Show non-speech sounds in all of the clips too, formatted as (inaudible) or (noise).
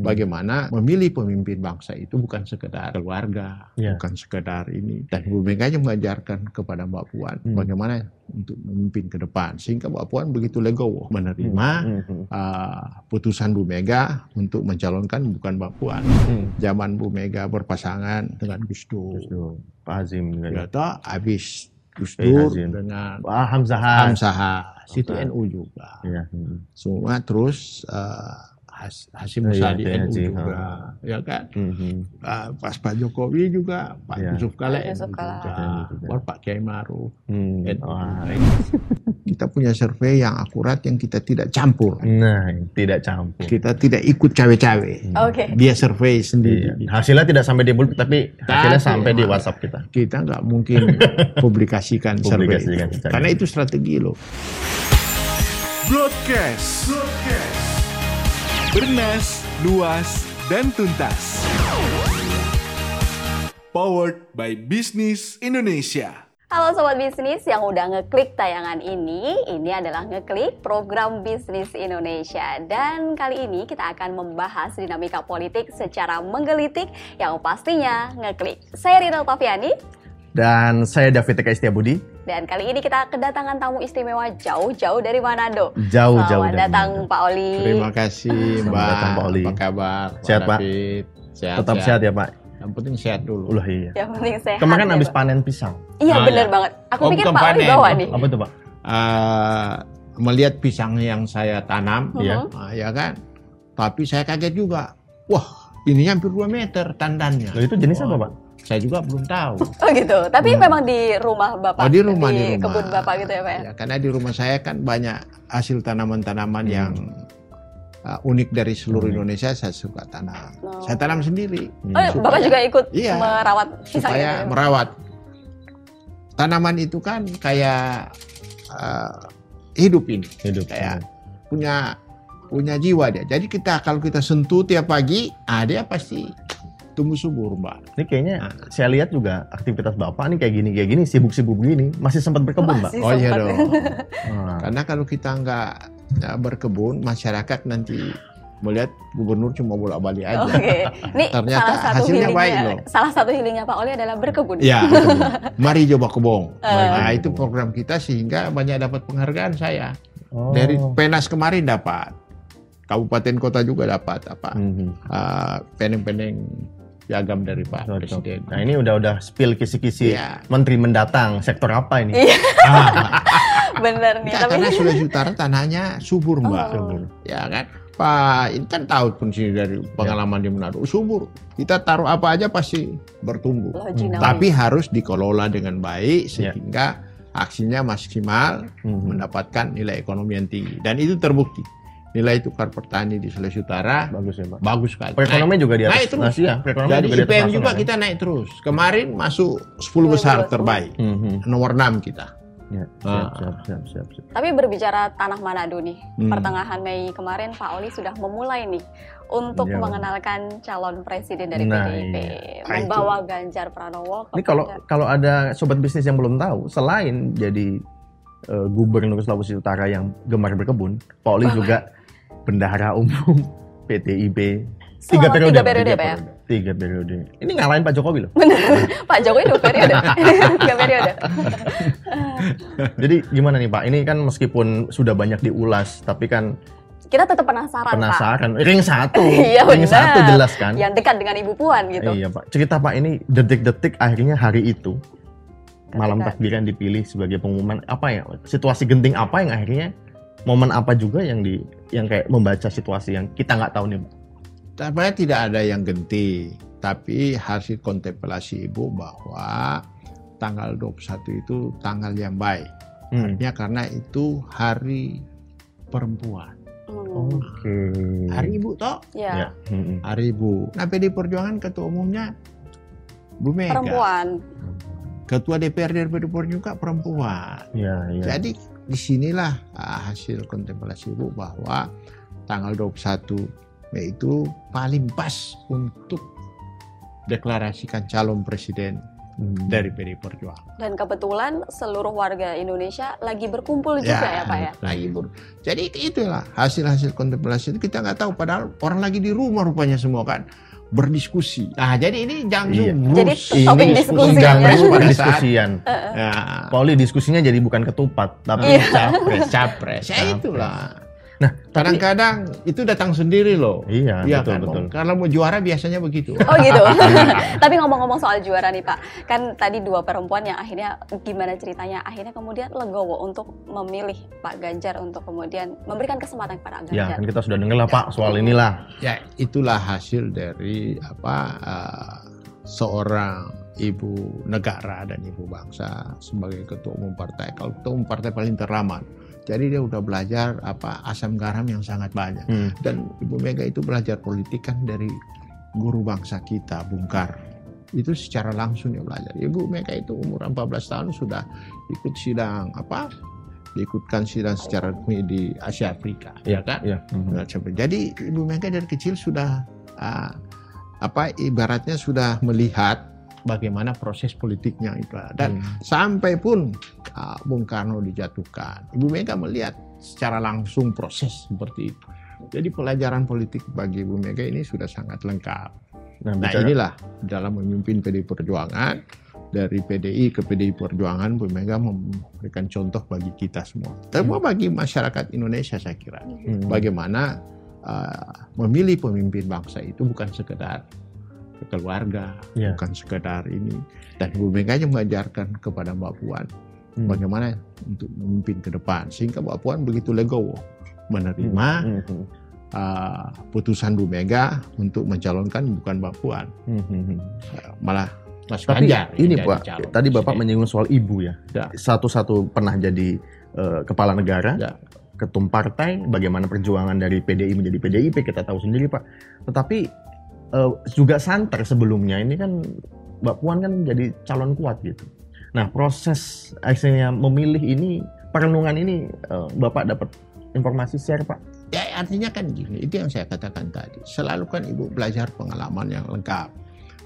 Hmm. bagaimana memilih pemimpin bangsa itu bukan sekedar keluarga, Ya. bukan sekedar ini. Dan Bu Mega hanya mengajarkan kepada Mbak Puan Hmm. bagaimana untuk memimpin ke depan. Sehingga Mbak Puan begitu legowo menerima Hmm, hmm, uh, putusan Bu Mega untuk mencalonkan bukan Mbak Puan. hmm. Zaman Bu Mega berpasangan dengan Gus Dur. Pak Azim juga. Ya toh, habis Gus Eh, Dur dengan Wah, Hamzah. Hamzah, itu Hamzah. NU juga. Iya. hmm. Semua terus uh, Has- Hasim iya, Musadi itu NU juga, ya kan? Hmm, hmm. Uh, pas Pak Jokowi juga, Pak Iya. Yusuf Kala NU juga. Baru Pak Kiai Maruf. Hmm. NU. Kita punya survei yang akurat yang kita tidak campur. Nah, tidak campur. Kita tidak ikut cawe-cawe. Oke. Dia survei Iya. sendiri. Hasilnya tidak sampai di bulut, tapi hasilnya Tapi, sampai di. WhatsApp kita. Kita nggak mungkin (laughs) publikasikan survei Publikasikan itu. Karena itu strategi loh. Broadcast. Bernas, luas, dan tuntas. Powered by Business Indonesia. Halo Sobat Bisnis yang udah ngeklik tayangan ini, ini adalah ngeklik program Bisnis Indonesia. Dan kali ini kita akan membahas dinamika politik secara menggelitik yang pastinya ngeklik. Saya Rina Tafiani, Dan saya David Eka Istiabudi, dan kali ini kita kedatangan tamu istimewa jauh-jauh dari Manado. jauh-jauh Selamat dari datang Manado. Pak Oli. Terima kasih Selamat Mbak. datang, Pak Oli. Apa kabar? Sehat, Pak? David? Sehat, Tetap sehat ya Pak. Yang penting sehat dulu. Ulah iya. Yang penting sehat. Kemarin ya, habis Pak. panen pisang. Iya Ah, bener ya. banget. Aku Oh, pikir Pak Oli panen. bawa nih. Apa tuh Pak? Eh, melihat pisang yang saya tanam, Iya. Mhm. ah, ya kan? Tapi saya kaget juga. Wah, ini hampir 2 meter tandannya. Loh, itu jenis apa Pak? Saya juga belum tahu. (laughs) Oh gitu. Tapi memang di rumah Bapak. Oh, di rumah, di rumah. kebun Bapak gitu ya Pak ya. Ya, karena di rumah saya kan banyak hasil tanaman-tanaman Hmm. yang uh, unik dari seluruh Unik. Indonesia saya suka tanam. Oh. Saya tanam sendiri Hmm. Oh, Supaya- Bapak juga ikut Iya. merawat pisang supaya ya? merawat. Tanaman itu kan kayak uh, hidup ini, Hidup. kayak punya punya jiwa dia. Jadi kita kalau kita sentuh tiap pagi, ah dia pasti tumbuh subur, Mbak. Ini kayaknya Nah. saya lihat juga aktivitas Bapak nih kayak gini kayak gini sibuk-sibuk gini masih sempat berkebun Pak. Masih Oh iya dong. Wah. (laughs) Karena kalau kita nggak ya, berkebun, masyarakat nanti melihat gubernur cuma bolak-balik aja. Oke. Ini (laughs) Ternyata salah satu hasilnya healingnya, baik loh. Salah satu healingnya Pak Oli adalah berkebun. (laughs) Ya, berkebun. mari coba kebong. Eh. Nah, itu program kita sehingga banyak dapat penghargaan saya. Oh. Dari Penas kemarin dapat. Kabupaten kota juga dapat apa? Mhm. ah, peneng-peneng piagam dari Pak Cocok. Presiden. Nah ini udah udah spill kisi-kisi Iya. menteri mendatang sektor apa ini? Iya, Ah, (laughs) bener nih. enggak, Tapi karena (laughs) Sulawesi Utara tanahnya subur, Mbak. Oh. Subur. Ya kan? Pak, ini kan tahu fungsi dari pengalaman di Manado. Subur. Kita taruh apa aja pasti bertumbuh. Jinawi. Tapi harus dikelola dengan baik Ya. sehingga aksinya maksimal Mhm. mendapatkan nilai ekonomi yang tinggi. Dan itu terbukti. Nilai tukar petani di Sulawesi Utara Bagus ya Pak. bagus sekali. Perekonomian juga di atas. naik terus. Nah, iya, perekonomian Jadi juga di IPM juga nasional, kita naik terus. Kemarin masuk 10 besar terbaik. ya. Mhm. Nomor 6 kita. Ya, siap, Ah. siap, siap, siap, siap. Tapi berbicara tanah Manado nih, Hmm. pertengahan Mei kemarin Pak Oli sudah memulai nih untuk Pak. mengenalkan calon presiden dari Nah, PDIP, iya. Ah, itu. membawa Ganjar Pranowo. ke Ini kalau Ganjar. kalau ada sobat bisnis yang belum tahu, selain jadi eh, gubernur Sulawesi Utara yang gemar berkebun, Pak Oli juga bendahara umum (laughs) Selama tiga periode, tiga periode, Pak ya? Tiga periode. Ini ngalahin Pak Jokowi loh. Bener, (laughs) Pak Jokowi dua periode, (laughs) tiga periode. Jadi gimana nih Pak? Ini kan meskipun sudah banyak diulas, tapi kan Kita tetap penasaran, Pak. penasaran. Ring satu, Iya, ring benar. satu jelas kan? Yang dekat dengan Ibu Puan gitu. Iya Pak. Cerita Pak ini detik-detik akhirnya hari itu malam takbiran dipilih sebagai pengumuman apa ya situasi genting apa yang akhirnya momen apa juga yang di yang kayak membaca situasi yang kita nggak tahu nih. Tampaknya tidak ada yang genti, tapi hasil kontemplasi Ibu bahwa tanggal 21 itu tanggal yang baik. Hmm. Ya karena itu hari perempuan. Hmm. Oke. Hari Ibu toh? Ya, Ya. hmm, hmm. Hari Ibu. Nah, PD Perjuangan ketua umumnya Bu Mega. perempuan. Ketua DPR dari Perjuangan juga perempuan. Ya, ya. Jadi di sinilah ah, hasil kontemplasi Ibu bahwa tanggal 21 Mei itu paling pas untuk deklarasikan calon presiden Hmm. dari PD Perjuangan. Dan kebetulan seluruh warga Indonesia lagi berkumpul juga ya, Pak ya. Lagi ber- Jadi itulah hasil-hasil kontemplasi itu kita nggak tahu padahal orang lagi di rumah rupanya semua kan berdiskusi. Nah, jadi ini jangan Iya. Jadi Ini diskusi diskusinya. jangan Pada saat- diskusian. Ya, Pauli diskusinya jadi bukan ketupat, tapi Iya. capres, capres. Ya Capres. itulah. Nah, tapi Kadang-kadang itu datang sendiri loh. iya, Iya betul kan? betul. Kalau mau juara biasanya begitu. Oh gitu. (laughs) Tapi ngomong-ngomong soal juara nih Pak, kan tadi dua perempuan yang akhirnya gimana ceritanya akhirnya kemudian legowo untuk memilih Pak Ganjar untuk kemudian memberikan kesempatan kepada Ya, Ganjar. kan kita sudah dengar lah Pak soal inilah. Ya, itulah hasil dari apa uh, seorang ibu negara dan ibu bangsa sebagai ketua umum partai. Kalau ketua umum partai paling terlama. Jadi dia udah belajar apa asam garam yang sangat banyak. Hmm. Dan Ibu Mega itu belajar politik kan dari guru bangsa kita, Bung Karno. Itu secara langsung dia belajar. Ibu Mega itu umur 14 tahun sudah ikut sidang apa? Diikutkan sidang secara resmi di Asia Afrika, ya kan? Ya. hmm. Nah, Jadi Ibu Mega dari kecil sudah ah, apa ibaratnya sudah melihat bagaimana proses politiknya itu dan Hmm. sampai pun ah, Bung Karno dijatuhkan, Ibu Mega melihat secara langsung proses seperti itu. Jadi pelajaran politik bagi Ibu Mega ini sudah sangat lengkap. Nah, Nah bicara- inilah dalam memimpin PDI Perjuangan dari PDI ke PDI Perjuangan Bu Mega memberikan contoh bagi kita semua. Terutama bagi masyarakat Indonesia saya kira. Hmm. Bagaimana uh, memilih pemimpin bangsa itu bukan sekedar keluarga, Ya. bukan sekedar ini. Dan Bu Mega hanya mengajarkan kepada Mbak Puan Hmm. bagaimana untuk memimpin ke depan. Sehingga Mbak Puan begitu legowo menerima Hmm, hmm, uh, putusan Bu Mega untuk mencalonkan bukan Mbak Puan, hmm, hmm, hmm. uh, malah Mas Tapi Ganjar. ini yang Pak, calon tadi Bapak menyinggung soal ibu ya. Ya. Satu-satu pernah jadi eh, kepala negara, Ya. ketum partai, bagaimana perjuangan dari PDI menjadi PDIP kita tahu sendiri Pak. Tetapi eh, juga santer sebelumnya ini kan Mbak Puan kan jadi calon kuat gitu. Nah proses akhirnya memilih ini perenungan ini eh, Bapak dapat informasi share Pak. Ya artinya kan gini, itu yang saya katakan tadi. Selalu kan ibu belajar pengalaman yang lengkap.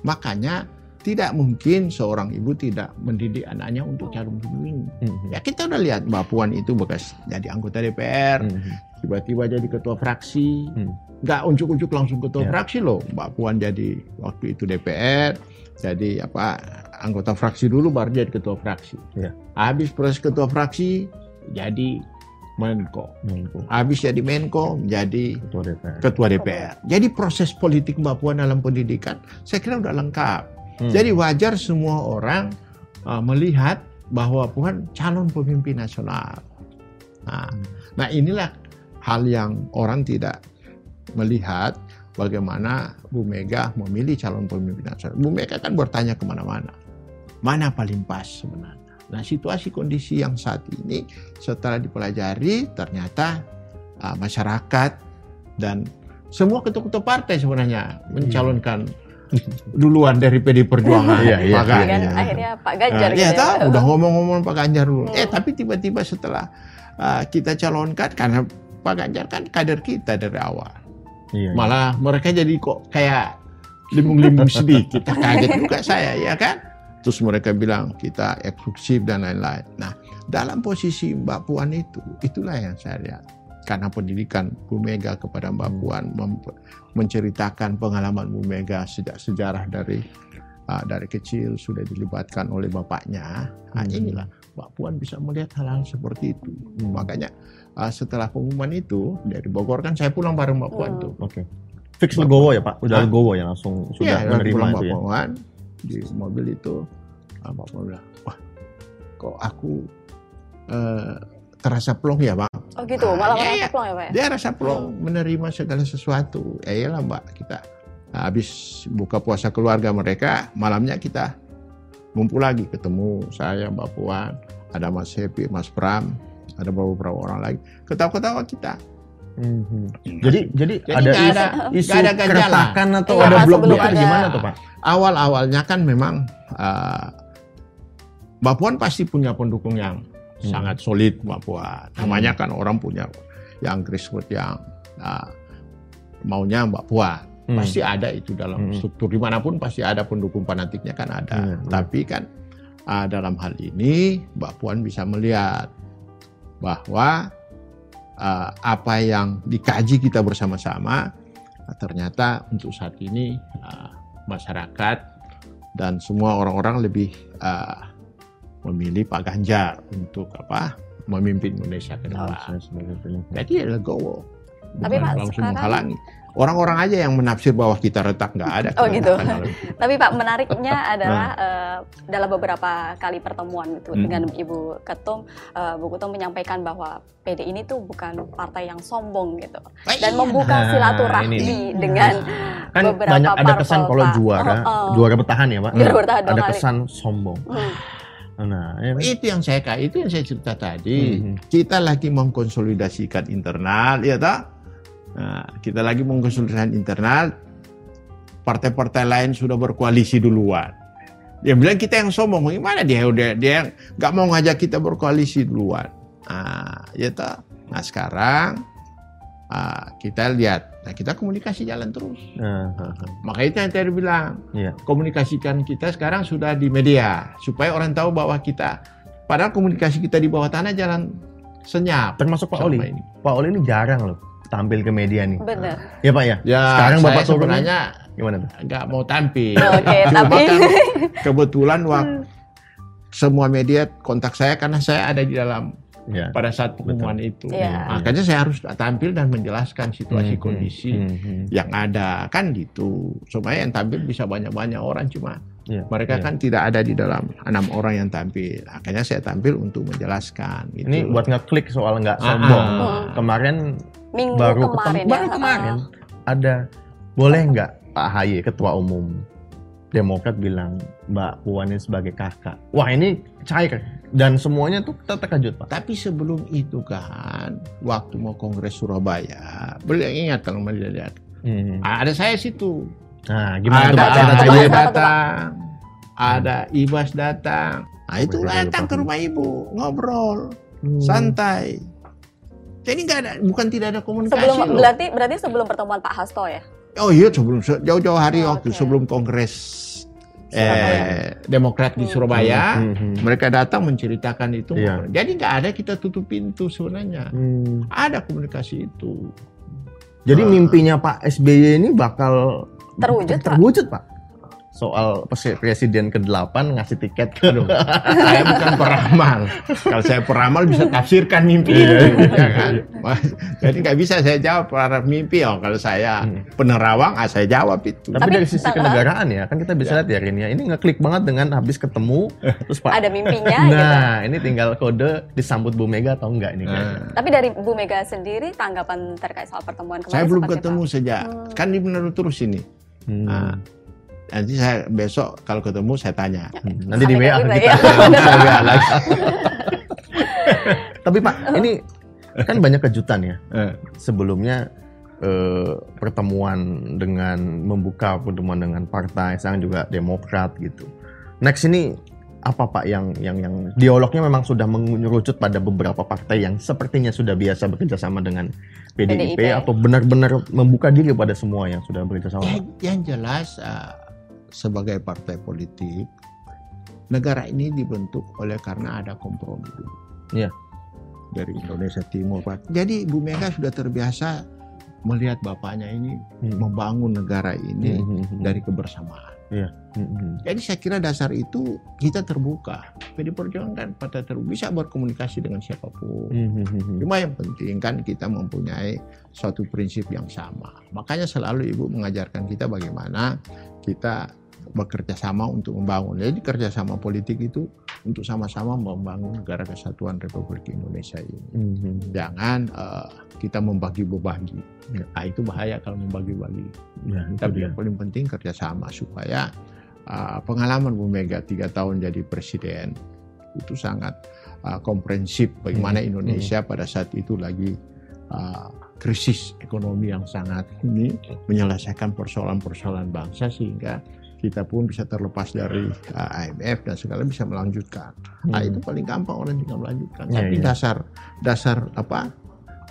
Makanya tidak mungkin seorang ibu tidak mendidik anaknya untuk calon pemimpin. Hmm, Ya kita udah lihat Mbak Puan itu bekas jadi anggota DPR, hmm, tiba-tiba jadi ketua fraksi. Hmm. Nggak unjuk-unjuk langsung ketua Ya. fraksi loh. Mbak Puan jadi waktu itu DPR, jadi apa anggota fraksi dulu baru jadi ketua fraksi. Ya. Habis proses ketua fraksi jadi Menko. Menko, Habis jadi Menko menjadi Ketua DPR. ketua DPR. Jadi proses politik Mbak Puan dalam pendidikan saya kira udah lengkap. Hmm. Jadi wajar semua orang uh, melihat bahwa Puan calon pemimpin nasional. Nah, nah inilah hal yang orang tidak melihat bagaimana Bu Mega memilih calon pemimpin nasional. Bu Mega kan bertanya ke mana-mana, mana paling pas sebenarnya. Nah situasi kondisi yang saat ini setelah dipelajari ternyata uh, masyarakat dan semua ketua-ketua partai sebenarnya mencalonkan duluan dari PD Perjuangan. Iya, iya, Maka- Kan iya. akhirnya Pak Ganjar Nah, gitu ya ya, tahu Pak. udah ngomong-ngomong Pak Ganjar dulu. Hmm. Eh tapi tiba-tiba setelah uh, kita calonkan karena Pak Ganjar kan kader kita dari awal. Iya, iya. Malah mereka jadi kok kayak limbung-limbung sedikit. (laughs) Kaget juga saya ya kan. Terus mereka bilang kita eksklusif dan lain-lain. Nah dalam posisi Mbak Puan itu, itulah yang saya lihat. Karena pendidikan Bu Mega kepada Mbak Hmm. Puan menceritakan pengalaman Bu Mega sejak sejarah dari uh, dari kecil sudah dilibatkan oleh bapaknya. Nah, Hmm. inilah Mbak Puan bisa melihat hal-hal seperti itu. Hmm. Makanya uh, setelah pengumuman itu dari Bogor kan saya pulang bareng Mbak Puan Hmm. tuh. Oke. Fix legowo ya Pak? Udah Hah? legowo ya langsung sudah Iya, menerima pulang itu Mbak ya? Puan di mobil itu ah, Mbak Puan bilang, wah kok aku eh, terasa plong ya Bang. Oh gitu, Ah, malah iya, malah iya. plong ya Pak ya? Dia rasa plong menerima segala sesuatu. Ya iyalah Mbak kita Nah, habis buka puasa keluarga mereka malamnya kita ngumpul lagi ketemu saya Mbak Puan ada Mas Happy Mas Pram ada beberapa orang lagi ketawa-ketawa kita Mhm. Jadi jadi, Jadi ada ada- isu ada ganjalan. keretakan atau Iya, ada sebelum ada- gimana tuh Pak? awal-awalnya kan memang uh, Mbak Puan pasti punya pendukung yang Hmm. sangat solid Mbak Puan. Namanya kan orang punya yang grassroots yang uh, maunya Mbak Puan. Hmm. Pasti ada itu dalam Hmm. struktur di mana pun pasti ada pendukung fanatiknya kan ada. Iya. Tapi kan ah, dalam hal ini Mbak Puan bisa melihat bahwa ah, apa yang dikaji kita bersama-sama ah, ternyata untuk saat ini ah, masyarakat dan semua orang-orang lebih ah, memilih Pak Ganjar untuk apa memimpin Indonesia ke depan. Sebagai penyakit. Jadi ya legowo. Tapi Bukan Pak, langsung sekarang- menghalangi. Orang-orang aja yang menafsir bahwa kita retak nggak ada. Oh, gitu. itu. (laughs) Tapi Pak menariknya adalah eh, dalam beberapa kali pertemuan gitu Hmm. dengan Ibu Ketum, eh, Bu Ketum menyampaikan bahwa PD ini tuh bukan partai yang sombong gitu Ah, dan iya. membuka Nah, silaturahmi ini. dengan Kan beberapa banyak ada parpol, kesan kalau juara, Oh, oh. juara bertahan ya, Pak. Juara bertahan dua ada kali. kesan sombong. Hmm. Nah, ya kan? itu yang saya itu yang saya cerita tadi. Mhm. Kita lagi mengkonsolidasikan internal, ya tak? Nah, kita lagi mengkonsolidasikan internal. Partai-partai lain sudah berkoalisi duluan. Dia bilang kita yang sombong, gimana dia udah dia nggak mau ngajak kita berkoalisi duluan. Nah, ya tak? Nah sekarang ah, kita lihat, nah kita komunikasi jalan terus. Nah, nah. Makanya itu yang tadi bilang, Iya. komunikasikan kita sekarang sudah di media supaya orang tahu bahwa kita padahal komunikasi kita di bawah tanah jalan senyap. Termasuk Pak Oli. ini. Pak Oli ini jarang loh tampil ke media nih. Benar. Ya Pak ya. Ya, Sekarang saya Bapak turun sebenarnya Gimana tuh? nggak mau tampil. Oke, Cuma tapi kan (laughs) kebetulan waktu semua media kontak saya karena saya ada di dalam Ya. pada saat pengumuman itu. Iya. Makanya saya harus tampil dan menjelaskan situasi Hmm, kondisi hmm, hmm. yang ada kan gitu. Supaya yang tampil bisa banyak-banyak orang cuma Iya, mereka iya. kan tidak ada di dalam enam orang yang tampil. Akhirnya saya tampil untuk menjelaskan. Gitu. Ini buat ngeklik soal nggak Ah, sombong. ah. Kemarin minggu baru kemarin ketemu, ya. baru kemarin ada boleh nggak Pak Haye ketua umum Demokrat bilang Mbak Puan ini sebagai kakak. Wah ini cair dan semuanya tuh kita terkejut Pak. Tapi sebelum itu kan, waktu mau kongres Surabaya, beliau ingat kalau melihat lihat, Hmm. ada saya situ. Nah gimana tuh ada tuh, Pak. Apa tuh, Pak? datang, ada Ibas datang. Nah itu datang Pak. ke rumah ibu, ngobrol, Hmm. santai. Jadi nggak ada, bukan tidak ada komunikasi Sebelum loh. berarti berarti sebelum pertemuan Pak Hasto ya. Oh iya sebelum se- jauh-jauh hari Oh, waktu oke. sebelum kongres eh, Demokrat di Hmm. Surabaya, Hmm, hmm, mereka datang menceritakan itu. Iya. Jadi nggak ada kita tutup pintu sebenarnya. hmm. Ada komunikasi itu. Jadi Ah. mimpinya Pak SBY ini bakal Terwujud, Pak. terwujud Pak. Soal pres- presiden ke-8 ngasih tiket ke Aduh, saya bukan peramal. Kalau saya peramal bisa tafsirkan mimpi Iya. ya kan? Jadi nggak bisa saya jawab para mimpi. Oh, kalau saya Hmm. penerawang, ah, saya jawab itu. Tapi, Tapi- dari sisi kenegaraan ya, kan kita bisa lihat ya Rin ya, ini ngeklik banget dengan habis ketemu, terus Pak. Ada mimpinya gitu. Nah, ini tinggal kode disambut Bu Mega atau enggak ini Nah. Tapi dari Bu Mega sendiri tanggapan terkait soal pertemuan kemarin saya belum ketemu apa? sejak Hmm. kan di menurut terus ini. Hmm. Nah, nanti saya besok kalau ketemu saya tanya. Hmm. Nanti di WA kita. ya. WA lagi. (laughs) Tapi Pak, ini kan banyak kejutan ya. Eh, Sebelumnya eh, pertemuan dengan membuka pertemuan dengan partai, sekarang juga Demokrat gitu. Next ini apa Pak yang yang yang dialognya memang sudah mengerucut pada beberapa partai yang sepertinya sudah biasa bekerja sama dengan PDIP, PDIP. atau benar-benar membuka diri pada semua yang sudah bekerja sama? ya, Pak? yang jelas ah, sebagai partai politik negara ini dibentuk oleh karena ada kompromi. Iya. Dari Indonesia Timur, Pak. Jadi Bu Mega sudah terbiasa melihat bapaknya ini Hmm. membangun negara ini Hmm, hmm, hmm. dari kebersamaan. Hmm, hmm. Jadi saya kira dasar itu kita terbuka. PD Perjuangan partai terbuka bisa berkomunikasi dengan siapa pun. Hmm, hmm, hmm, hmm. Cuma yang penting kan kita mempunyai suatu prinsip yang sama. Makanya selalu Ibu mengajarkan kita bagaimana kita bekerja sama untuk membangun. Jadi kerjasama politik itu untuk sama-sama membangun negara kesatuan Republik Indonesia ini. Hmm, hmm. Jangan eh, kita membagi-bagi. Nah, itu bahaya kalau membagi-bagi. Ya, itu Tapi dia. yang paling penting kerjasama supaya uh, pengalaman Bu Mega tiga tahun jadi presiden itu sangat uh, komprehensif bagaimana Hmm, Indonesia pada saat itu lagi uh, krisis ekonomi yang sangat ini menyelesaikan persoalan-persoalan bangsa sehingga kita pun bisa terlepas dari uh, IMF dan segala bisa melanjutkan. Nah Hmm. itu paling gampang orang tinggal melanjutkan. Iya, Tapi iya. dasar dasar apa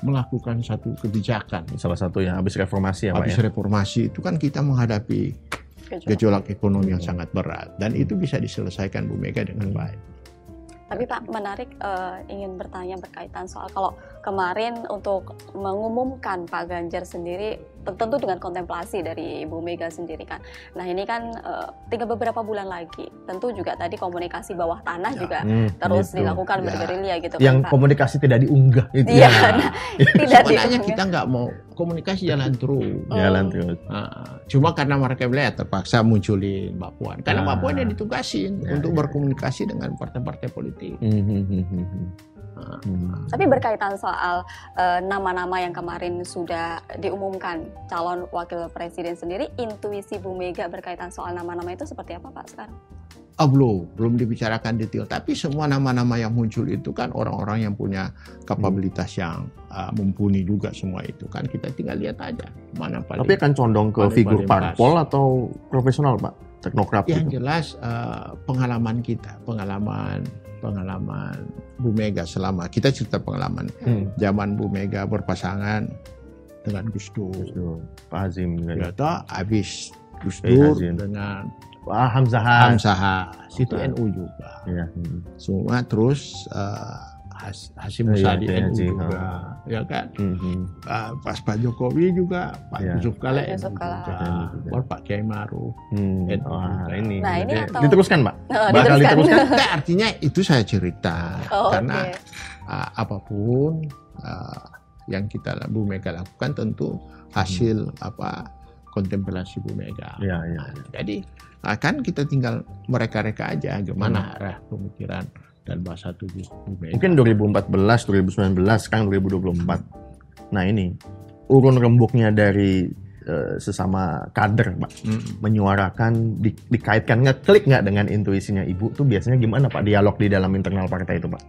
melakukan satu kebijakan. Salah satu ya habis reformasi ya Pak Habis ya. reformasi itu kan kita menghadapi Gejolak. gejolak ekonomi yang sangat berat dan itu bisa diselesaikan Bu Mega dengan Hmm. baik. Tapi Pak menarik eh, ingin bertanya berkaitan soal kalau kemarin untuk mengumumkan Pak Ganjar sendiri tentu dengan kontemplasi dari Ibu Mega sendiri kan. Nah ini kan eh, tinggal beberapa bulan lagi. Tentu juga tadi komunikasi bawah tanah Ya. juga Hmm, terus gitu. dilakukan Ya. bergerilya gitu Yang kan Pak. komunikasi tidak diunggah itu. Iya, ya. nah, (laughs) tidak Sebenarnya kita nggak mau komunikasi jalan terus. Jalan Hmm. terus. Ah, cuma karena mereka melihat terpaksa munculin Mbak Puan. Karena Ah. Mbak Puan yang ditugasin Ya, untuk ya, berkomunikasi dengan partai-partai politik. Hmm, hmm, hmm, hmm, hmm. Hmm. Tapi berkaitan soal eh, nama-nama yang kemarin sudah diumumkan calon wakil presiden sendiri, intuisi Bu Mega berkaitan soal nama-nama itu seperti apa Pak sekarang? ah, belum, belum dibicarakan detail. Tapi semua nama-nama yang muncul itu kan orang-orang yang punya kapabilitas yang ah, mumpuni juga semua itu kan. Kita tinggal lihat aja mana paling. Tapi akan condong ke paling- figur paling pas. parpol atau profesional Pak? Teknokrat yang gitu. jelas eh, pengalaman kita, pengalaman pengalaman Bu Mega selama kita cerita pengalaman Hmm. zaman Bu Mega berpasangan dengan Gus Dur. Pak Azim kan. Ya toh habis Gus Eh, Dur Hazim. dengan Wah, Hamzah. Hamzah, itu. NU juga. Iya. hmm. Semua terus eh, Has- Hasim Oh, iya, Musadi iya, NU juga, ya kan? Hmm, hmm. Eh, pas Pak Jokowi juga, Pak Iya. Yusuf Kala Pak Yusuf NU Kala. juga, juga. baru Pak Kiai Maruf. Hmm. NU Wah, juga. ini. Nah, ini Jadi, atau- Diteruskan Pak? (laughs) Oh, Bakal diteruskan. diteruskan? (laughs) Enggak, artinya itu saya cerita Oh, karena oke. uh, apa pun uh, yang kita Bu Mega lakukan tentu hasil apa kontemplasi Bu Mega. Iya, iya. Nah, jadi uh, kan kita tinggal mereka-reka aja gimana arah pemikiran dan bahasa tubuh Bu Mega. Mungkin 2014, 2019, sekarang 2024. Nah ini urun rembuknya dari eh, sesama kader, Pak, Mm. menyuarakan, di- dikaitkan, ngeklik nggak dengan intuisinya Ibu tuh biasanya gimana Pak dialog di dalam internal partai itu Pak?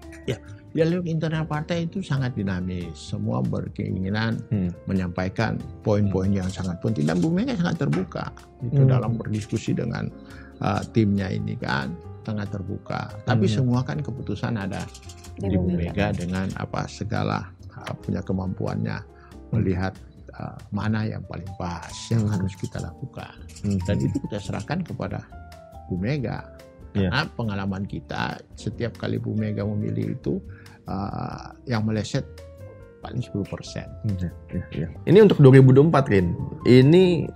Dialog internal partai itu sangat dinamis. Semua berkeinginan Hmm. menyampaikan poin-poin yang sangat penting dan Bu Mega sangat terbuka itu Hmm. dalam berdiskusi dengan uh, timnya ini kan sangat terbuka. Tapi Hmm. semua kan keputusan ada Di di Bu Mega. Dengan apa segala uh, punya kemampuannya melihat uh, mana yang paling pas yang Hmm. harus kita lakukan Hmm. dan itu kita serahkan kepada Bu Mega. Iya. Karena pengalaman kita setiap kali Bu Mega memilih itu uh, yang meleset paling 10 persen. Iya, iya, iya. Ini untuk 2024 Rin. Ini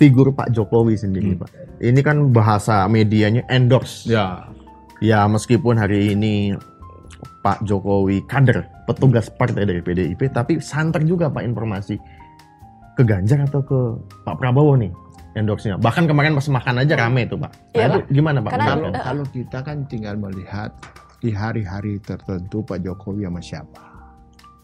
figur Pak Jokowi sendiri Hmm. Pak. Ini kan bahasa medianya endorse. Ya, Ya meskipun hari ini Pak Jokowi kader petugas partai dari PDIP, tapi santer juga Pak informasi ke Ganjar atau ke Pak Prabowo nih endorse-nya. Bahkan kemarin pas makan aja rame itu Pak. Nah, Iya, itu gimana Pak? Karena- kalau menurut- kalau kita kan tinggal melihat di hari-hari tertentu Pak Jokowi sama siapa.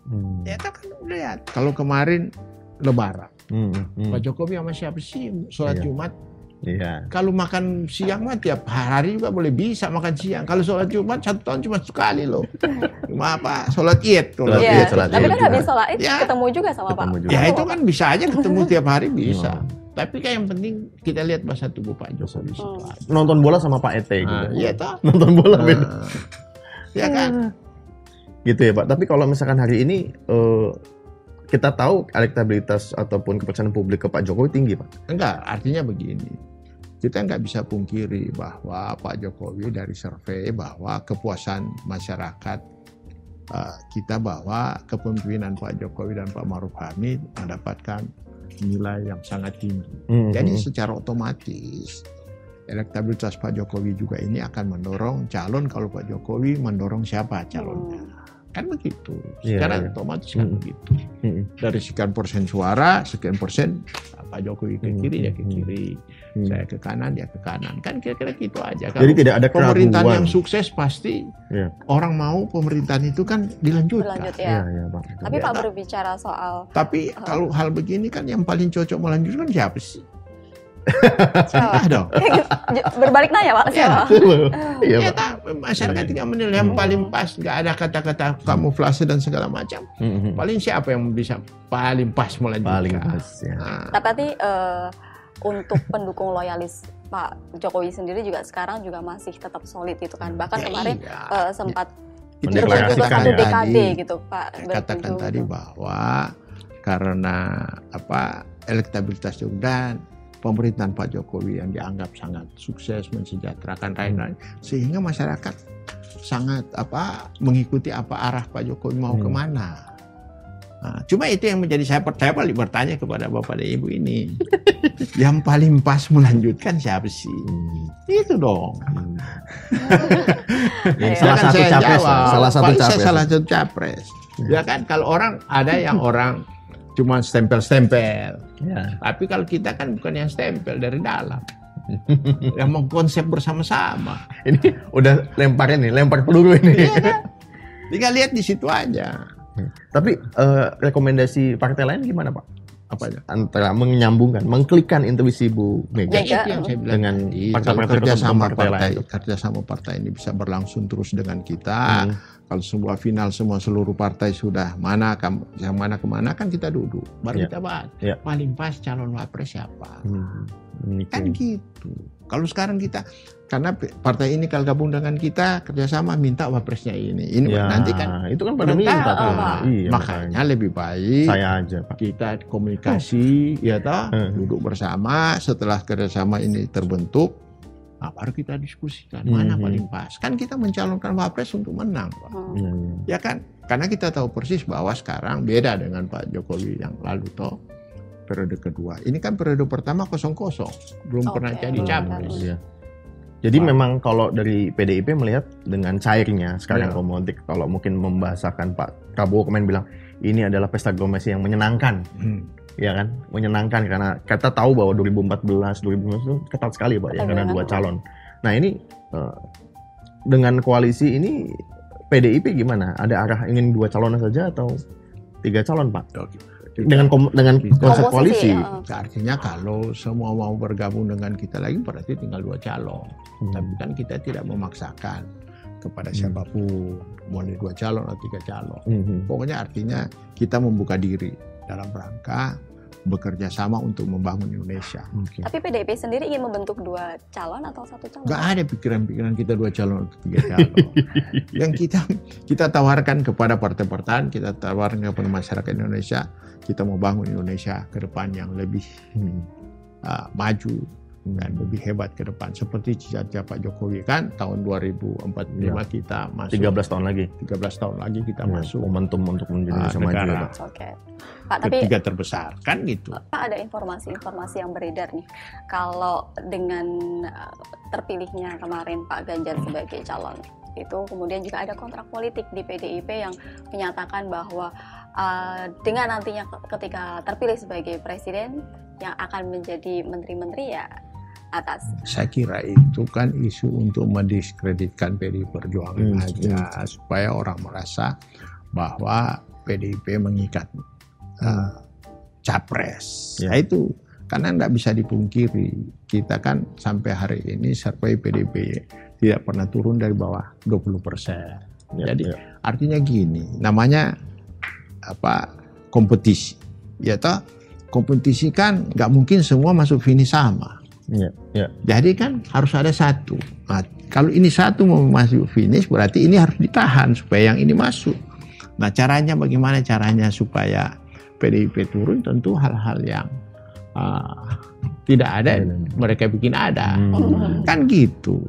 Hmm. Ya kita kan lihat. Kalau kemarin Lebaran, Hmm, hmm, hmm. Pak Jokowi sama siapa sih sholat Iya. Jumat? Iya. Kalau makan siang mah tiap hari juga boleh bisa makan siang. Kalau sholat Jumat satu tahun cuma sekali loh. (laughs) Cuma apa? Sholat Id. Kalau Sholat Iya, Id, Id. sholat tapi kan habis sholat id Ya. ketemu juga sama Pak. Ketemu juga. Ya itu kan bisa aja ketemu (laughs) tiap hari bisa. Hmm. Tapi kan yang penting kita lihat bahasa tubuh Pak Jokowi. Hmm. siapa. Nonton bola sama Pak Ete gitu. Nah, iya toh. Nonton bola beda. Nah, ya kan? Gitu ya Pak. Tapi kalau misalkan hari ini eh, kita tahu elektabilitas ataupun kepercayaan publik ke Pak Jokowi tinggi Pak. Enggak, artinya begini. Kita nggak bisa pungkiri bahwa Pak Jokowi dari survei bahwa kepuasan masyarakat uh, kita bahwa kepemimpinan Pak Jokowi dan Pak Maruf Amin mendapatkan nilai yang sangat tinggi. Hmm, Jadi secara otomatis elektabilitas Pak Jokowi juga ini akan mendorong calon kalau Pak Jokowi mendorong siapa calonnya. Kan begitu. Iya, Secara iya. otomatis kan Hmm. begitu Hmm, dari sekian persen suara, sekian persen Pak Jokowi ke kiri ya ke kiri, hmm. saya ke kanan ya ke kanan. Kan kira-kira gitu aja. Jadi tidak ada pemerintahan keraguan. yang sukses pasti Iya. orang mau pemerintahan itu kan dilanjutkan. Berlanjut Iya, ya. iya Pak. Tapi Ya, Pak berbicara soal Tapi Oh. kalau hal begini kan yang paling cocok melanjutkan siapa sih? Siapa? Ah dong. Berbalik nanya Pak siapa? Iya Ya, masyarakat tinggal menilai yang paling pas, nggak ada kata-kata kamuflase dan segala macam. Hmm, hmm. Paling siapa yang bisa paling pas melanjutkan? Paling pas ya. Nah, Tapi eh, untuk pendukung loyalis Pak Jokowi sendiri juga sekarang juga masih tetap solid gitu kan. Bahkan ya kemarin iya. eh, sempat Itu Mendeklarasikan satu ya. dekade tadi. gitu Pak. Saya katakan tadi bahwa karena apa elektabilitas dan pemerintahan Pak Jokowi yang dianggap sangat sukses mensejahterakan rakyat sehingga masyarakat sangat apa mengikuti apa arah Pak Jokowi mau Hmm. ke mana. Nah, cuma itu yang menjadi saya percaya balik bertanya kepada bapak dan ibu ini, (laughs) yang paling pas melanjutkan siapa sih? Hmm. Itu dong. Hmm. (laughs) Ayo. Salah Silakan satu saya capres, jawab. ya. salah satu saya capres. salah satu capres. Hmm. Ya kan kalau orang ada yang orang cuma stempel-stempel. Ya. Tapi kalau kita kan bukan yang stempel dari dalam. (laughs) yang mengkonsep bersama-sama. Ini udah lempar ini, lempar peluru ini. Iya kan? Tinggal lihat di situ aja. Tapi eh, rekomendasi partai lain gimana Pak? Apa aja? Antara menyambungkan, mengklikkan intuisi Bu Mega Ya, itu yang saya bilang dengan partai-partai kerja sama partai kerja sama partai ini bisa berlangsung terus dengan kita. Hmm. Kalau sebuah final semua seluruh partai sudah mana yang mana ke mana kan kita duduk baru Ya. kita bahas. Ya. Paling pas calon wapres siapa? Hmm. Ini Kan gitu. Kalau sekarang kita karena partai ini kalau gabung dengan kita kerjasama minta wapresnya ini. Ini Ya, nanti kan itu kan pada minta tuh. Pak. Iya, makanya lebih baik saya aja Pak. kita komunikasi ya toh Hmm. duduk bersama setelah kerjasama ini terbentuk nah, baru kita diskusikan mana Mhm. paling pas kan kita mencalonkan wapres untuk menang Pak. Hmm. Ya kan karena kita tahu persis bahwa sekarang beda dengan Pak Jokowi yang lalu toh periode kedua ini kan periode pertama kosong kosong belum pernah Oke. jadi Hmm. capres Iya. Jadi Wah. memang kalau dari PDIP melihat dengan cairnya sekarang Iya. komodik, kalau mungkin membahasakan Pak Prabowo kemarin bilang ini adalah pesta demokrasi yang menyenangkan, Hmm. ya kan? Menyenangkan karena kita tahu bahwa 2014, 2019 itu ketat sekali Pak ya karena dua calon. Nah ini eh, dengan koalisi ini PDIP gimana? Ada arah ingin dua calon saja atau tiga calon Pak? Oke. Dengan kom- dengan konsep Komposisi, koalisi. ya. Artinya kalau semua mau bergabung dengan kita lagi berarti tinggal dua calon. Hmm. Tapi kan kita tidak memaksakan kepada Hmm. siapa pun boleh dua calon atau tiga calon. Mhm. Pokoknya artinya kita membuka diri dalam rangka bekerja sama untuk membangun Indonesia. Oke. Tapi PDIP sendiri ingin membentuk dua calon atau satu calon? Gak ada pikiran-pikiran kita dua calon atau tiga calon. (laughs) Yang kita kita tawarkan kepada partai-partai, kita tawarkan kepada masyarakat Indonesia, kita mau bangun Indonesia ke depan yang lebih Hmm. uh, maju dan lebih hebat ke depan. Seperti cita-cita Pak Jokowi kan tahun 2045 kita masuk 13 tahun lagi. 13 tahun lagi kita Ya, masuk momentum untuk menjadi Ah, maju negara. ya, Pak. Oke. Pak, tapi ketiga terbesar kan gitu. Pak ada informasi-informasi yang beredar nih. Kalau dengan uh, terpilihnya kemarin Pak Ganjar sebagai calon itu kemudian juga ada kontrak politik di PDIP yang menyatakan bahwa uh, dengan nantinya ke- ketika terpilih sebagai presiden yang akan menjadi menteri-menteri ya atas. Saya kira itu kan isu untuk mendiskreditkan PDI Perjuangan Hmm, aja supaya orang merasa bahwa PDIP mengikat uh, capres. Ya. Nah itu karena nggak bisa dipungkiri kita kan sampai hari ini survei PDIP tidak pernah turun dari bawah 20 persen. Ya, Jadi ya. artinya gini, namanya apa kompetisi, ya toh kompetisi kan nggak mungkin semua masuk finish sama. Iya, iya. Jadi kan harus ada satu. Nah, kalau ini satu mau masuk finish berarti ini harus ditahan supaya yang ini masuk. Nah caranya bagaimana caranya supaya PDIP turun tentu hal-hal yang ah, tidak ada mereka bikin ada. Hmm. Kan gitu.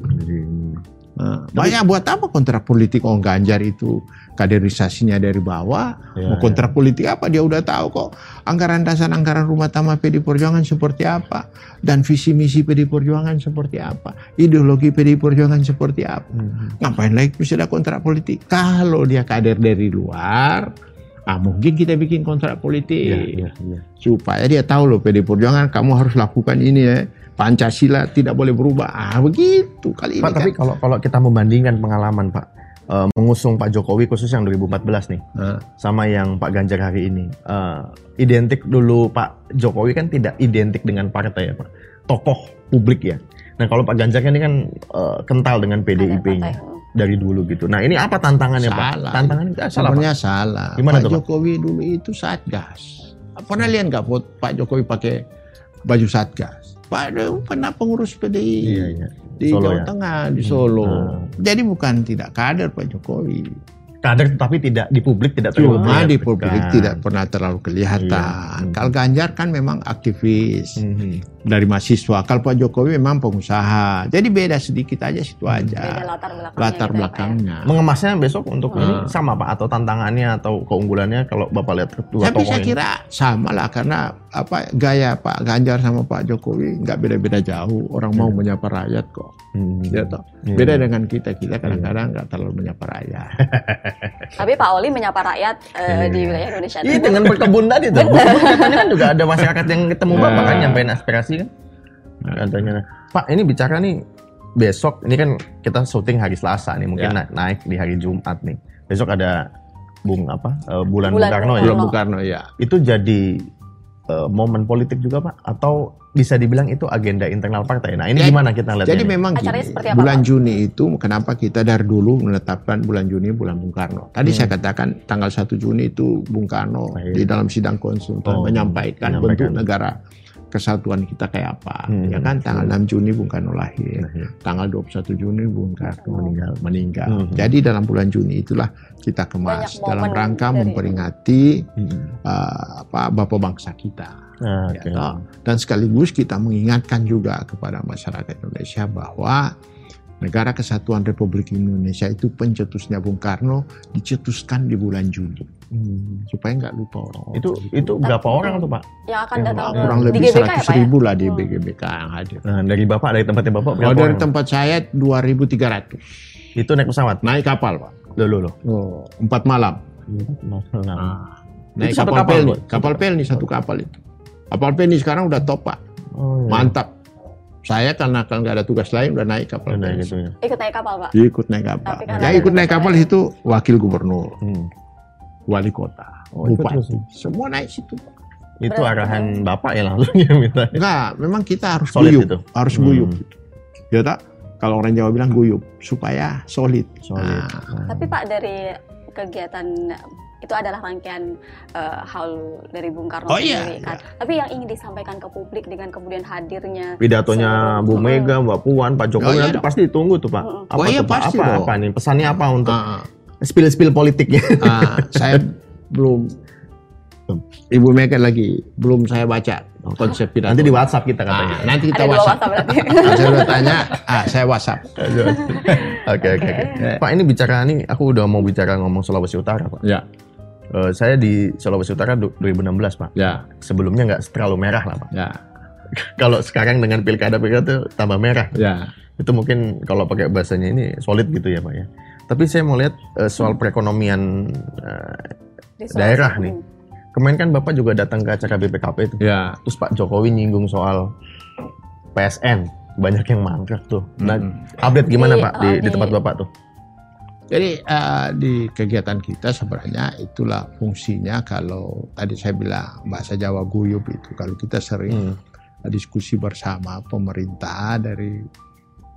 Nah, banyak buat apa kontrak politik oh Ganjar itu kaderisasinya dari bawah ya, mau kontrak politik apa dia udah tahu kok anggaran dasar anggaran rumah tangga PD Perjuangan seperti apa dan visi misi PD Perjuangan seperti apa ideologi PD Perjuangan seperti apa ya. Hmm. ngapain lagi bisa ada kontrak politik kalau dia kader dari luar ah mungkin kita bikin kontrak politik Iya, iya, iya. supaya dia tahu loh PD Perjuangan kamu harus lakukan ini ya Pancasila tidak boleh berubah ah begitu kali ini Pak, tapi kan. kalau kalau kita membandingkan pengalaman Pak eh, mengusung Pak Jokowi khusus yang 2014 nih Nah, sama yang Pak Ganjar hari ini eh, identik dulu Pak Jokowi kan tidak identik dengan partai ya Pak tokoh publik ya nah kalau Pak Ganjar kan ini kan eh, kental dengan PDIP-nya dari dulu gitu nah ini apa tantangannya Pak Salah. tantangannya ah, salah Pak salah. Gimana Pak tuh, Pak? Jokowi dulu itu satgas. Pernah lihat nggak Pak Jokowi pakai baju satgas? Pak Jokowi pernah pengurus PDI iya iya di Solo Jawa ya? Tengah, di Hmm. Solo. Ah. Jadi bukan tidak kader Pak Jokowi. kader tapi tidak di publik tidak terlalu Cuma di publik tidak pernah terlalu kelihatan. Iya. Kalau Ganjar kan memang aktivis Mhm. dari mahasiswa. Kalau Pak Jokowi memang pengusaha. Jadi beda sedikit aja situ Beda aja. latar belakangnya. Latar gitu ya, Pak, ya. belakangnya. mengemasnya besok untuk ini Hmm. sama pak atau tantangannya atau keunggulannya kalau bapak lihat kedua Tapi saya ini kira sama lah karena apa gaya Pak Ganjar sama Pak Jokowi nggak beda-beda jauh. Orang mau Hmm. menyapa rakyat kok. Hmm. Ya toh. Iya. Beda dengan kita. Kita kadang-kadang nggak terlalu menyapa rakyat. (laughs) Tapi Pak Oli menyapa rakyat eh, Iya. di wilayah Indonesia Iya dengan berkebun tadi tuh. (laughs) Katanya kan juga ada masyarakat yang ketemu Nah. bapak kan nyampein aspirasi kan. Katanya. Pak ini bicara nih besok ini kan kita syuting hari Selasa nih mungkin Ya. na- naik di hari Jumat nih. Besok ada Bung apa eh, bulan, Bulan Bung Karno Bung ya. Karno. Bung Karno ya. Itu jadi eh, momen politik juga pak atau bisa dibilang itu agenda internal partai. Nah ini Jadi- gimana kita lihat Jadi ini? memang gini, seperti apa, bulan Pak? Juni itu kenapa kita dari dulu menetapkan bulan Juni bulan Bung Karno. Tadi Hmm. saya katakan tanggal 1 Juni itu Bung Karno Baik. di dalam sidang konsultan Oh, menyampaikan, menyampaikan. bentuk negara kesatuan kita kayak apa. Hmm. Ya kan tanggal 6 Juni Bung Karno lahir. Nah, iya. Tanggal 21 Juni Bung Karno meninggal. meninggal. Hmm. Jadi dalam bulan Juni itulah kita kemas Banyak dalam rangka dari- memperingati Hmm. uh, apa bapak bangsa kita. Nah, Ya, oke. toh. Dan sekaligus kita mengingatkan juga kepada masyarakat Indonesia bahwa negara kesatuan Republik Indonesia itu pencetusnya Bung Karno dicetuskan di bulan Juni Hmm. supaya nggak lupa orang. Itu itu berapa orang tuh pak? yang akan Yang datang kurang lebih ya 100 Pak ya? ribu lah di Oh. BGBK yang hadir. Nah, dari bapak dari tempatnya bapak berapa Kalau dari orang? tempat saya 2.300 Itu naik pesawat. naik kapal pak. Loh, loh, loh. Oh, empat malam. Nah, Ah, naik kapal, kapal, pelni. Pak? Kapal pelni satu kapal itu. Kapal pelni sekarang udah top pak. Oh, iya. Mantap. Saya karena kalau nggak ada tugas lain udah naik kapal Udah pelni. gitu ya. Ikut naik kapal Pak. Ikut naik kapal. Tapi kan ada ikut naik kapal lain. itu wakil gubernur, Hmm. wali kota, Oh, bupati. Semua naik situ. Itu Berarti arahan bapak ya langsung ya minta. Enggak, memang kita harus Solid guyup, itu. harus Hmm. guyup. Ya tak? Kalau orang Jawa bilang guyup supaya solid. Solid. Nah, Tapi Pak dari kegiatan itu adalah rangkaian eh, haul dari Bung Karno Oh, iya, sendiri kan. Tapi yang ingin disampaikan ke publik dengan kemudian hadirnya Pidatonya Bu Mega, Mbak Puan, Pak Jokowi Oh, iya nanti dong. pasti ditunggu tuh Pak. Apa Oh, iya, tuh, Pak? pasti apa, apa nih? Pesannya apa untuk ah, spill-spill politiknya? ah, saya belum Ibu Mega lagi belum saya baca konsep pidato. Nanti di WhatsApp kita Ah, katanya. nanti kita ada WhatsApp. WhatsApp saya udah tanya, ah saya WhatsApp. Oke oke oke. Pak ini bicara nih, aku udah mau bicara ngomong Sulawesi Utara Pak. Ya, Eh, saya di Sulawesi Utara du- 2016 Pak. ya, Sebelumnya nggak terlalu merah lah Pak. ya, (laughs) Kalau sekarang dengan pilkada pilkada tuh tambah merah. ya. Itu mungkin kalau pakai bahasanya ini solid gitu ya Pak ya. Tapi saya mau lihat eh, soal perekonomian eh, Di Sulawesi. Daerah nih. kemarin kan Bapak juga datang ke acara BPKP itu. Ya. Terus Pak Jokowi nyinggung soal PSN. Banyak yang mangkrak tuh. Nah, Mm-mm. update gimana Di- Pak di, oh, di di- tempat Bapak tuh? Jadi eh, di kegiatan kita sebenarnya itulah fungsinya kalau tadi saya bilang bahasa Jawa guyup itu kalau kita sering Hmm. diskusi bersama pemerintah dari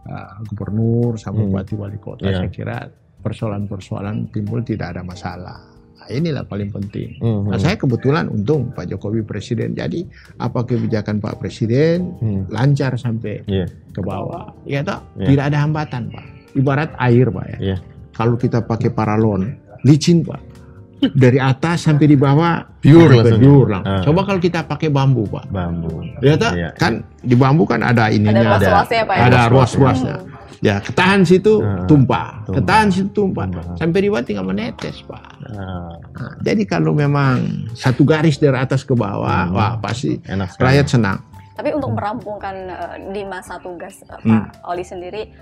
eh, gubernur sama Hmm. bupati wali kota Iya. saya kira persoalan-persoalan timbul tidak ada masalah. Nah, inilah paling penting. Hmm, Nah, hmm. saya kebetulan untung Pak Jokowi presiden jadi apa kebijakan Pak Presiden Hmm. lancar sampai Iya. ke bawah. Ya toh, Iya. tidak ada hambatan, Pak. Ibarat air, Pak ya. Iya. Kalau kita pakai paralon, licin, Pak. Dari atas sampai di bawah Pure langsung. pure lang. Ah. Coba kalau kita pakai bambu, Pak. Bambu. Ya toh, Iya. kan di bambu kan ada Ada ininya, ada, ruas-ruasnya Pak ya. ada ruas-ruas, ruas-ruasnya. Ya, ketahan situ Ah, tumpah, tumpah. ketahan situ tumpah. Tumpah. Sampai di bawah tinggal menetes, Pak. Ah, Nah, jadi kalau memang satu garis dari atas ke bawah, Hmm. wah pasti enak sekali. rakyat senang. Tapi untuk merampungkan eh, di masa tugas eh, Hmm. Pak Oli sendiri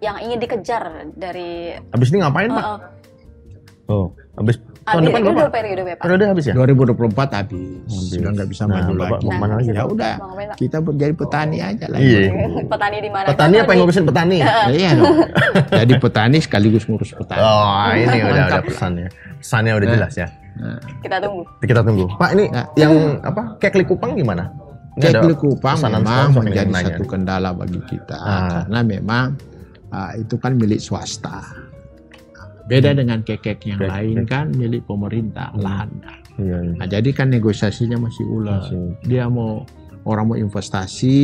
yang ingin dikejar dari Habis ini ngapain, Pak? eh, Oh, habis ah, tahun depan Bapak dua periode Pak. periode habis ya? 2024 habis, Habis. sudah nggak bisa Nah, maju Bapak lagi. mau ke mana lagi? Ya udah, kita jadi petani aja lah. Iya. Petani di mana? Petani apa yang ngurusin petani? Ya, iya dong. Jadi petani sekaligus ngurus petani. Oh, ini udah ada pesannya. Pesannya udah Nah. jelas ya. Nah, Kita tunggu. Kita tunggu. Pak, ini Nah. yang apa? Kek Likupang gimana? Ini ada Kek Likupang pesanan memang menjadi satu kendala bagi kita Ah. karena memang ah, itu kan milik swasta. Beda dengan kekek yang Kek- lain kek. kan milik pemerintah Hmm. lahan. Iya, iya. Nah, jadi kan negosiasinya masih. Masih. Dia mau orang mau investasi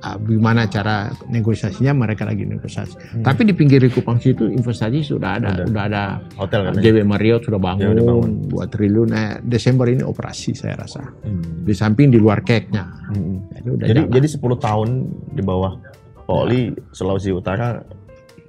ah, gimana cara negosiasinya mereka lagi negosiasi. Hmm. Tapi di pinggir Likupang situ investasi sudah ada, Udah. sudah ada Hotel kan? JW Marriott sudah bangun, Ya, bangun. 2 triliun. Nah, Desember ini operasi saya rasa. Hmm. Di samping di luar cake-nya. Hmm. Jadi udah Jadi jadi 10 tahun di bawah Pak Oli Sulawesi Utara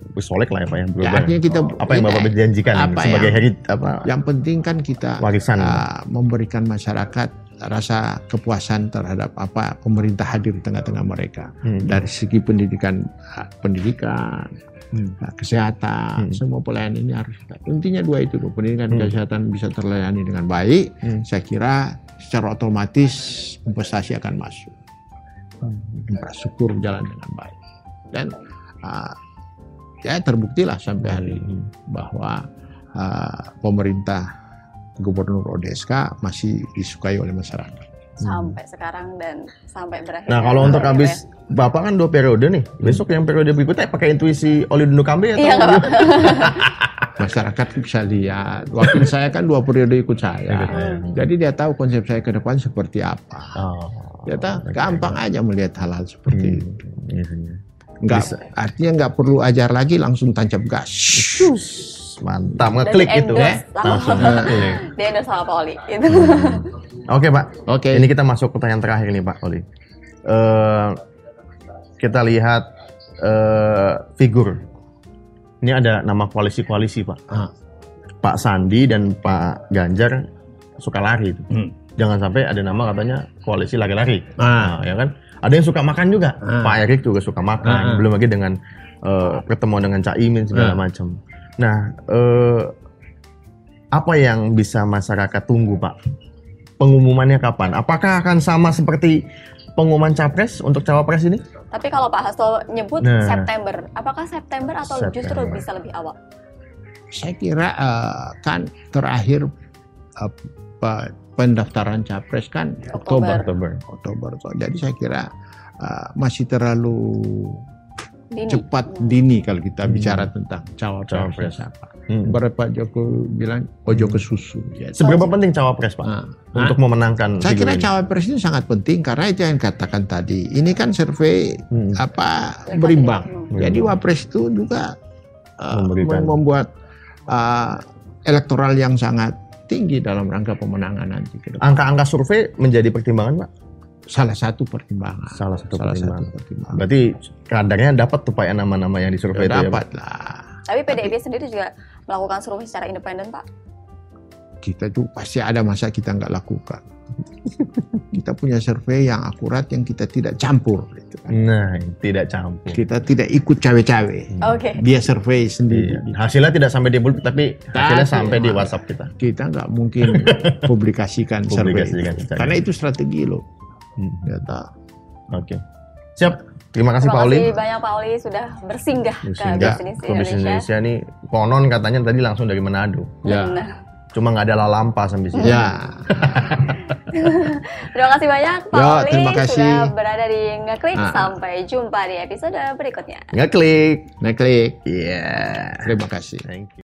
bersolek lah ya Pak yang Ya, berubah. artinya kita apa yang Bapak berjanjikan apa sebagai yang- herit apa yang penting kan kita warisan ah, memberikan masyarakat rasa kepuasan terhadap apa pemerintah hadir di tengah-tengah mereka Hmm. dari segi pendidikan ah, pendidikan Hmm. ah, kesehatan Hmm. semua pelayanan ini harus intinya dua itu loh pendidikan Hmm. kesehatan bisa terlayani dengan baik Hmm. saya kira secara otomatis investasi akan masuk Hmm. infrastruktur jalan dengan baik dan ah, ya terbuktilah sampai hari ini bahwa ah, pemerintah Gubernur Odeska masih disukai oleh masyarakat. Sampai sekarang dan sampai berakhir. Nah kalau untuk Gitu habis ya. Bapak kan dua periode nih. Besok yang periode berikutnya pakai intuisi Oli Dunu Kambe atau Iya. (laughs) Masyarakat bisa lihat. Wakil saya kan dua periode ikut saya. Hmm. Jadi dia tahu konsep saya ke depan seperti apa. Oh, Dia tahu oke. gampang aja melihat hal-hal seperti Hmm. itu. Iya, iya. Nggak, Bisa. artinya nggak perlu ajar lagi langsung tancap gas. Mantap, ngeklik gitu ya. Langsung ngeklik. (laughs) Dia ada sama Pak Oli. Gitu. (laughs) Oke Pak, Oke. ini kita masuk ke pertanyaan terakhir nih Pak Oli. Eh, kita lihat eh, figur. Ini ada nama koalisi-koalisi Pak. Ah. Pak Sandi dan Pak Ganjar suka lari. itu. Hmm. Jangan sampai ada nama katanya koalisi lari-lari. Ah. Nah, ya kan? Ada yang suka makan juga. Ah. Pak Erik juga suka makan. Ah, ah. Belum lagi dengan eh, pertemuan dengan Cak Imin segala Ah. macam. Nah, eh, apa yang bisa masyarakat tunggu, Pak? Pengumumannya kapan? Apakah akan sama seperti pengumuman capres untuk cawapres ini? Tapi kalau Pak Hasto nyebut Nah. September, apakah September atau justru September. bisa lebih awal? Saya kira eh, kan terakhir eh, pe- pendaftaran capres kan Oktober. Oktober. Oktober. So, Jadi saya kira uh, masih terlalu Dini. cepat Hmm. dini kalau kita Hmm. bicara tentang cawapres Cawapres. siapa. Hmm. Barat Pak Jokowi bilang ojo ke susu. Ya. Seberapa penting cawapres, Pak? Nah, Untuk memenangkan saya kira ini? cawapres itu sangat penting karena itu yang katakan tadi. Ini kan survei Hmm. apa Berimbang. berimbang. Hmm. Jadi wapres itu juga uh, Memberikan. membuat uh, elektoral yang sangat tinggi dalam rangka pemenangan nanti. Angka-angka survei menjadi pertimbangan, Pak? Salah satu pertimbangan. Salah satu Salah pertimbangan. satu pertimbangan. Berarti kadarnya dapat tuh Pak ya nama-nama yang disurvei itu ya, Pak? dapat lah. Tapi PDIP sendiri juga melakukan survei secara independen, Pak. Kita tuh pasti ada masa kita nggak lakukan. (laughs) kita punya survei yang akurat yang kita tidak campur. gitu kan. Nah, tidak campur. Kita tidak ikut cawe-cawe. Oke. Dia survei sendiri. Iya. Hasilnya tidak sampai di bulut, tapi hasilnya Tapi, sampai di? WhatsApp kita. Kita nggak mungkin (laughs) publikasikan survei. Publikasikan itu. Karena itu strategi loh. Hmm. Data. Oke. Siap. Terima kasih Terima Pak Oli. kasih banyak Pak Oli sudah bersinggah, Bersinggah ke bisnis ke bisnis Indonesia. Indonesia nih konon katanya tadi langsung dari Manado. Ya. Benar. Cuma nggak ada lalampa sampai sini. Ya. (laughs) Terima kasih banyak Pak Ya, Oli terima kasih. sudah berada di Ngeklik. Ah. Sampai jumpa di episode berikutnya. Nggak klik. Naik klik. Iya. Terima kasih. Thank you.